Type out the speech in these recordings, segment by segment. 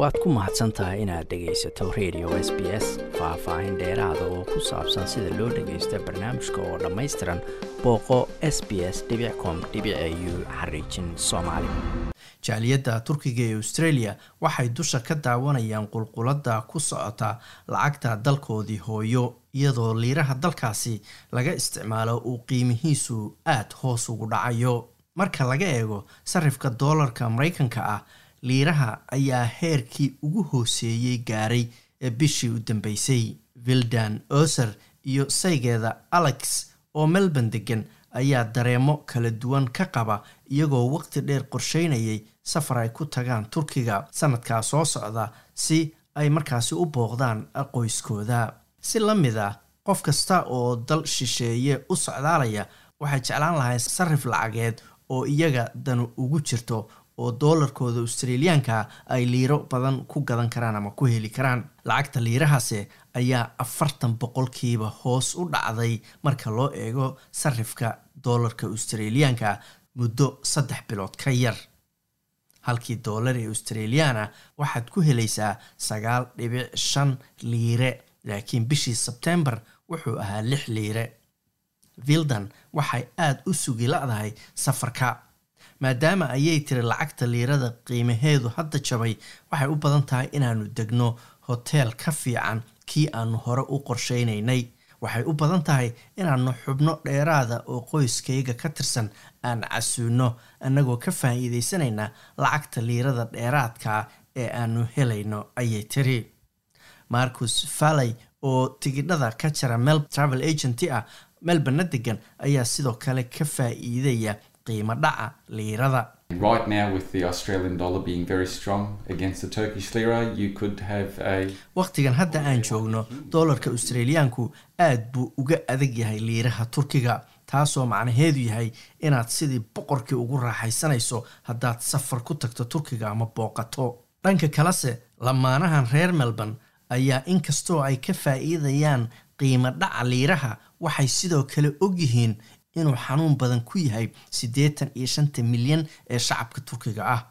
waad ku mahadsan tahay inaad dhegaysato radio s b s faah-faahin dheeraada oo ku saabsan sida loo dhagaysto barnaamijka oo dhammaystiran booqo s b s com u xariijin soomaali. Jaaliyadda turkiga ee australia waxay dusha ka daawanayaan qulqulada ku socota lacagta dalkoodii hooyo iyadoo liiraha dalkaasi laga isticmaalo uu qiimihiisu aada hoos ugu dhacayo. Marka laga eego sarifka doolarka maraykanka ah liiraha ayaa heerkii ugu hooseeyey gaaray ee bishii u dambeysay. Vildan oser iyo saygeeda alex oo melbourne degan ayaa dareemo kala duwan ka qaba iyagoo waqti dheer qorsheynayay safar ay ku tagaan turkiga. Sanadkaa soo socda si ay markaasi u booqdaan qoyskooda si la mid ah qof kasta oo dal shisheeye u socdaalaya waxay jeclaan lahayn sarif lacageed oo iyaga danu ugu jirto oo doolarkooda australiyaanka ay liiro badan ku gadan karaan ama ku heli karaan. Lacagta liirahaasi ayaa afartan boqolkiiba hoos u dhacday marka loo eego sarifka doolarka australiyaanka muddo saddex bilood ka yar. Halkii doolar ee australiyaana waxaad ku helaysaa sagaal dhibic shan liire laakiin bishii sebtembar wuxuu ahaa lix liire. Vildan waxay aada u sugi la-dahay safarka maadaama ayay tiri lacagta liirada qiimaheedu hadda jabay waxay u badan tahay inaanu degno hoteel ka fiican kii aanu hore u qorsheynaynay waxay u badan tahay inaanu xubno dheeraada oo qoyskayga ka tirsan aan casuuno annagoo ka faa'iidaysanayna lacagta liirada dheeraadka ee aanu helayno ayay tiri. Marcus falley oo tigidhada ka jira mel travel agenty ah melborna degan ayaa sidoo kale ka faa'iidaya qiimo dhaca liirada Right now, with the Australian dollar being very strong against the Turkish lira, you could have a. waqtigan hadda aan joogno doolarka australiyaanku aad buu uga adag yahay liiraha turkiga taasoo macnaheedu yahay inaad sidii boqorkii ugu raaxaysanayso haddaad safar ku tagto turkiga ama booqato dhanka kalese lamaanahan reer melbourne ayaa inkastoo ay ka faa'iidayaan qiimo dhaca liiraha waxay sidoo kale ogyihiin inuu xanuun badan ku yahay siddeetan iyo shanta milyan ee shacabka turkiga ah.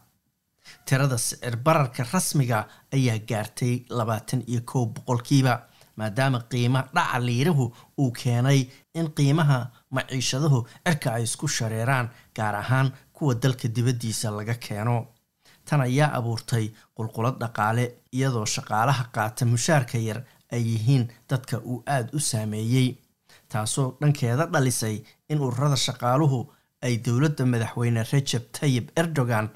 Tirada sicir bararka rasmiga ayaa gaartay labaatan iyo kow boqolkiiba maadaama qiima dhaca liirahu uu keenay in qiimaha maciishadahu cirka ay isku shareeraan gaar ahaan kuwa dalka dibaddiisa laga keeno. Tan ayaa abuurtay qulqulad dhaqaale iyadoo shaqaalaha qaata mushaarka yar ay yihiin dadka uu aada u saameeyey taasoo dhankeeda dhalisay in ururada shaqaaluhu ay dowladda madaxweyne rajab tayib erdogan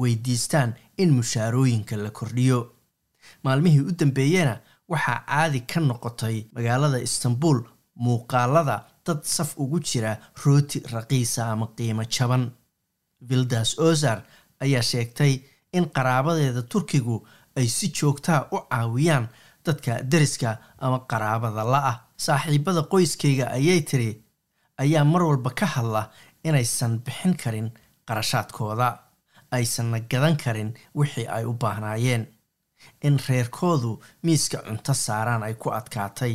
weydiistaan in mushaarooyinka la kordhiyo. Maalmihii u dambeeyena waxaa caadi ka noqotay magaalada istanbul muuqaalada dad saf ugu jira rooti raqiisa ama qiimo jaban. Vildas ozar ayaa sheegtay in qaraabadeeda turkigu ay si joogtaa u caawiyaan dadka deriska ama qaraabada la-ah saaxiibada qoyskayga ayay tiri ayaa mar walba ka hadla inaysan bixin karin qarashaadkooda aysanna gadan karin wixii ay u baahnaayeen. In reerkoodu miiska cunto saaraan ay ku adkaatay.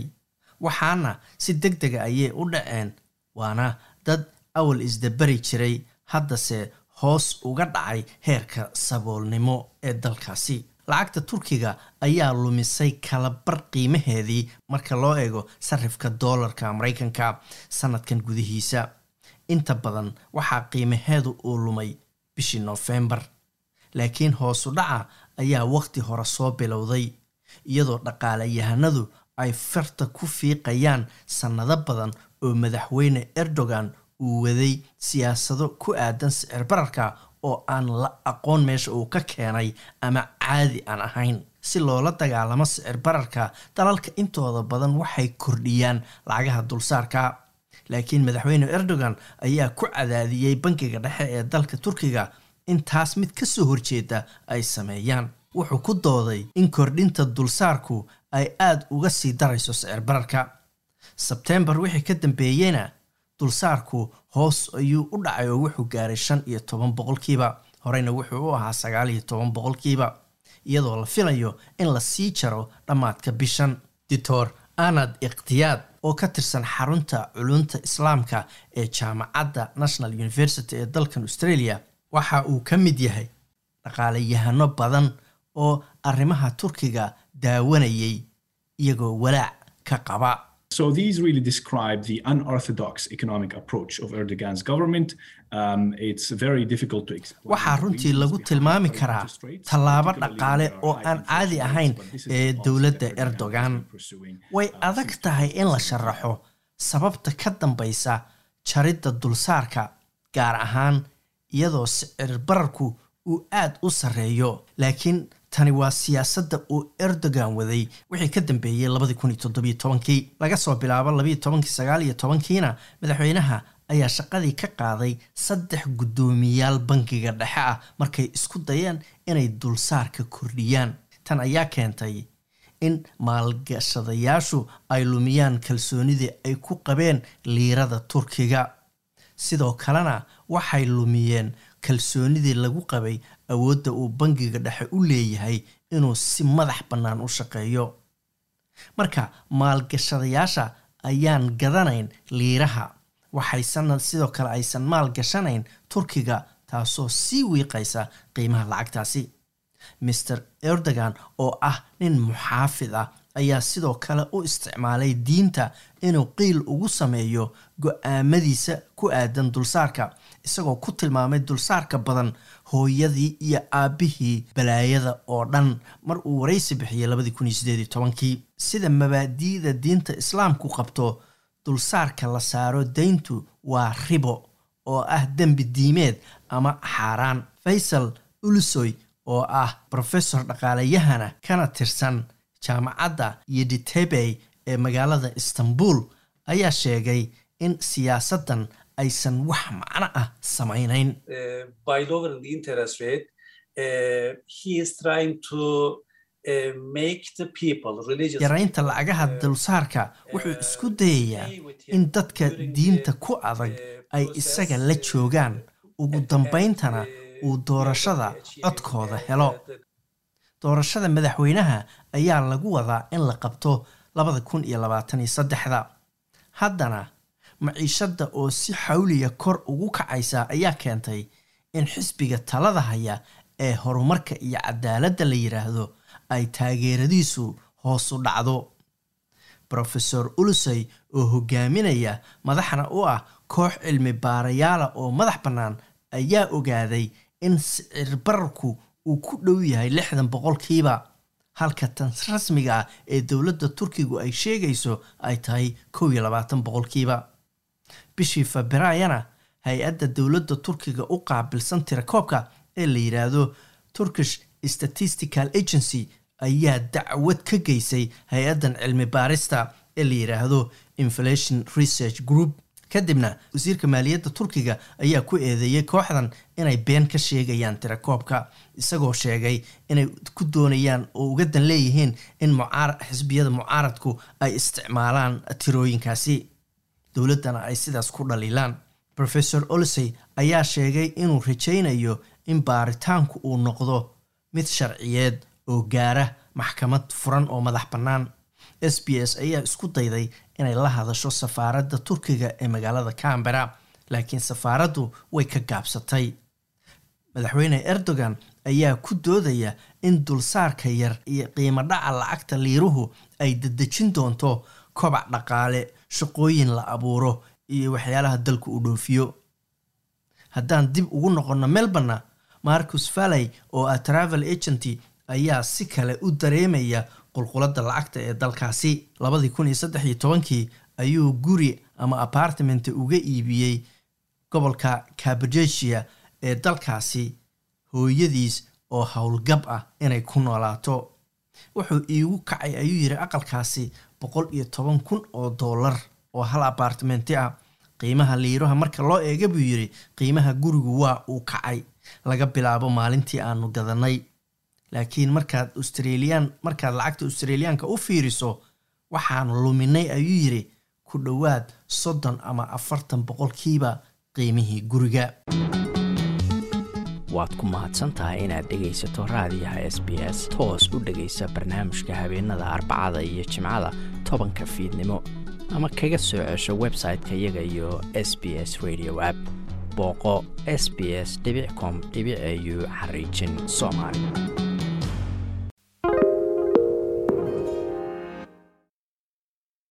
Waxaana si deg dega ayay u dhaceen waana dad awal isdabari jiray. Haddase hoos uga dhacay heerka saboolnimo ee dalkaasi lacagta turkiga ayaa lumisay kalabar qiimaheedii marka loo eego sarifka doolarka maraykanka sanadkan gudihiisa. Inta badan waxaa qiimaheedu uu lumay bishii noofembar laakiin hoosu dhaca ayaa waqti hore soo bilowday iyadoo dhaqaalayahanadu ay farta ku fiiqayaan sannado badan oo madaxweyne erdogan uu waday siyaasado ku aadan sicir bararka oo aan la aqoon meesha uu ka keenay ama caadi aan ahayn. Si loola dagaalamo sicir bararka dalalka intooda badan waxay kordhiyaan lacagaha dulsaarka. Laakiin madaxweyne erdogan ayaa ku cadaadiyey bankiga dhexe ee dalka turkiga in taas mid ka soo horjeeda ay sameeyaan. Wuxuu ku dooday in kordhinta dulsaarku ay aada uga sii darayso sicir bararka. Sebtembar wixii ka dambeeyeyna dulsaarku hoos ayuu u dhacay oo wuxuu gaaray shan iyo toban boqolkiiba. Horeyna wuxuu u ahaa sagaal iyo toban boqolkiiba iyadoo la filayo in la sii jaro dhammaadka bishan. Dictor anad ikhtiyaad oo ka tirsan xarunta culunta islaamka ee jaamacadda national university ee dalkan australia waxa uu ka mid yahay dhaqaalayahano badan oo arrimaha turkiga daawanayay iyagoo walaac ka qaba So these really describe the unorthodox economic approach of Erdogan's government. Um, it's very difficult to explain. waxaa runtii lagu tilmaami karaa tallaabo dhaqaale oo aan caadi ahayn ee dowladda erdogan way adag tahay in la sharaxo sababta ka dambaysa jaridda dulsaarka gaar ahaan iyadoo sicir bararku uu aad u sarreeyo laakiin tani waa siyaasadda uu erdogan waday wixii ka dambeeyey labadii kun iyo toddobiyo tobankii. Laga soo bilaabo labayo tobankii sagaal iyo tobankiina madaxweynaha ayaa shaqadii ka qaaday saddex guddoomiyaal bangiga dhexe ah markay isku dayeen inay dulsaarka kordhiyaan. Tan ayaa keentay in maalgashadayaashu ay lumiyaan kalsoonidii ay ku qabeen liirada turkiga. Sidoo kalena waxay lumiyeen kalsoonidii lagu qabay awoodda uu bangiga dhexe u leeyahay inuu si madax bannaan u shaqeeyo. Marka maalgashadayaasha ayaan gadanayn liiraha. Waxaysan sidoo kale aysan maal gashanayn turkiga taasoo sii wiiqaysa qiimaha lacagtaasi. Master erdogan oo ah nin muxaafid ah ayaa sidoo kale u isticmaalay diinta inuu qiil ugu sameeyo go'aamadiisa ku aadan dulsaarka isagoo ku tilmaamay dulsaarka badan hooyadii iyo aabbihii balaayada oo dhan. Mar uu waraysi bixiyey labadii kun iyo sideed iyo tobankii. Sida mabaadi'da diinta islaamku qabto dulsaarka la saaro dayntu waa ribo oo ah dembi diimeed ama xaaraan. Faysal ulusoy oo ah professor dhaqaalayahana kana tirsan jaamacadda yeditebey ee magaalada istanbul ayaa sheegay in siyaasaddan aysan wax macno ah samaynayn. The people religious. yaraynta lacagaha dulsaarka wuxuu isku dayayaa in dadka diinta ku adag ay isaga la joogaan. Ugu dambayntana uu doorashada codkooda helo doorashada madaxweynaha ayaa lagu wadaa in la qabto labada kun iyo labaatan iyo saddexda. Haddana maciishadda oo si xawliya kor ugu kacaysa ayaa keentay in xisbiga talada haya ee horumarka iyo cadaaladda la yidhaahdo ay taageeradiisu hoos u dhacdo. Rofesor ulusey oo hogaaminaya madaxna u ah koox cilmi baarayaala oo madax bannaan ayaa ogaaday in sicir bararku uu ku dhow yahay lixdan boqolkiiba halka tan rasmiga ah ee dowladda turkigu ay sheegayso ay tahay kow iyo labaatan boqolkiiba bishii feberaayana hay'adda dowladda turkiga u qaabilsan tirakoobka ee la yidhaahdo turkish statistical agency ayaa dacwad ka geysay hay'addan cilmi baarista ee la yidhaahdo inflation research group kadibna wasiirka maaliyadda turkiga ayaa ku eedeeyey kooxdan inay been ka sheegayaan tirakoobka isagoo sheegay inay ku doonayaan oo uga dan leeyihiin in xisbiyada mucaaradku ay isticmaalaan tirooyinkaasi. Dowladdana ay sidaas ku dhaliilaan. Rofesor olisey ayaa sheegay inuu rajaynayo in baaritaanku uu noqdo mid sharciyeed oo gaara maxkamad furan oo madax bannaan s b s ayaa isku dayday inay la hadasho safaaradda turkiga ee magaalada cambera laakiin safaaraddu way ka gaabsatay. Madaxweyne erdogan ayaa ku doodaya in dulsaarka yar iyo qiimo dhaca lacagta liiruhu ay dedejin doonto kobac dhaqaale shaqooyin la abuuro iyo waxyaalaha dalka uu dhoofiyo. Haddaan dib ugu noqonno melborna marcus valley oo ah travel agenty ayaa si kale u dareemaya qulquladda lacagta ee dalkaasi labadii kun iyo saddex iyo tobankii ayuu guri ama apartment uga iibiyey gobolka cabadesia ee dalkaasi hooyadiis oo howlgab ah inay ku noolaato. Wuxuu iigu kacay ayuu yidhi aqalkaasi boqol iyo toban kun oo dollar oo hal apartmenti ah qiimaha liiraha marka loo eega buu yidhi qiimaha gurigu waa uu kacay. Laga bilaabo maalintii aanu gadanay laakiin markaad australian markaad lacagta australiyaanka u fiiriso waxaan luminay ayuu yidhi ku dhowaad soddon ama afartan boqolkiiba qiimihii guriga. Waad ku mahadsantahay inaad dhegaysato raadiyaha s b s. Toos u dhegaysa barnaamijka habeenada arbacada iyo jimcada tobanka fiidnimo. Ama kaga soo cesho website-ka iyaga iyo s b s radio app. Booqo s b s com au xariijin soomaali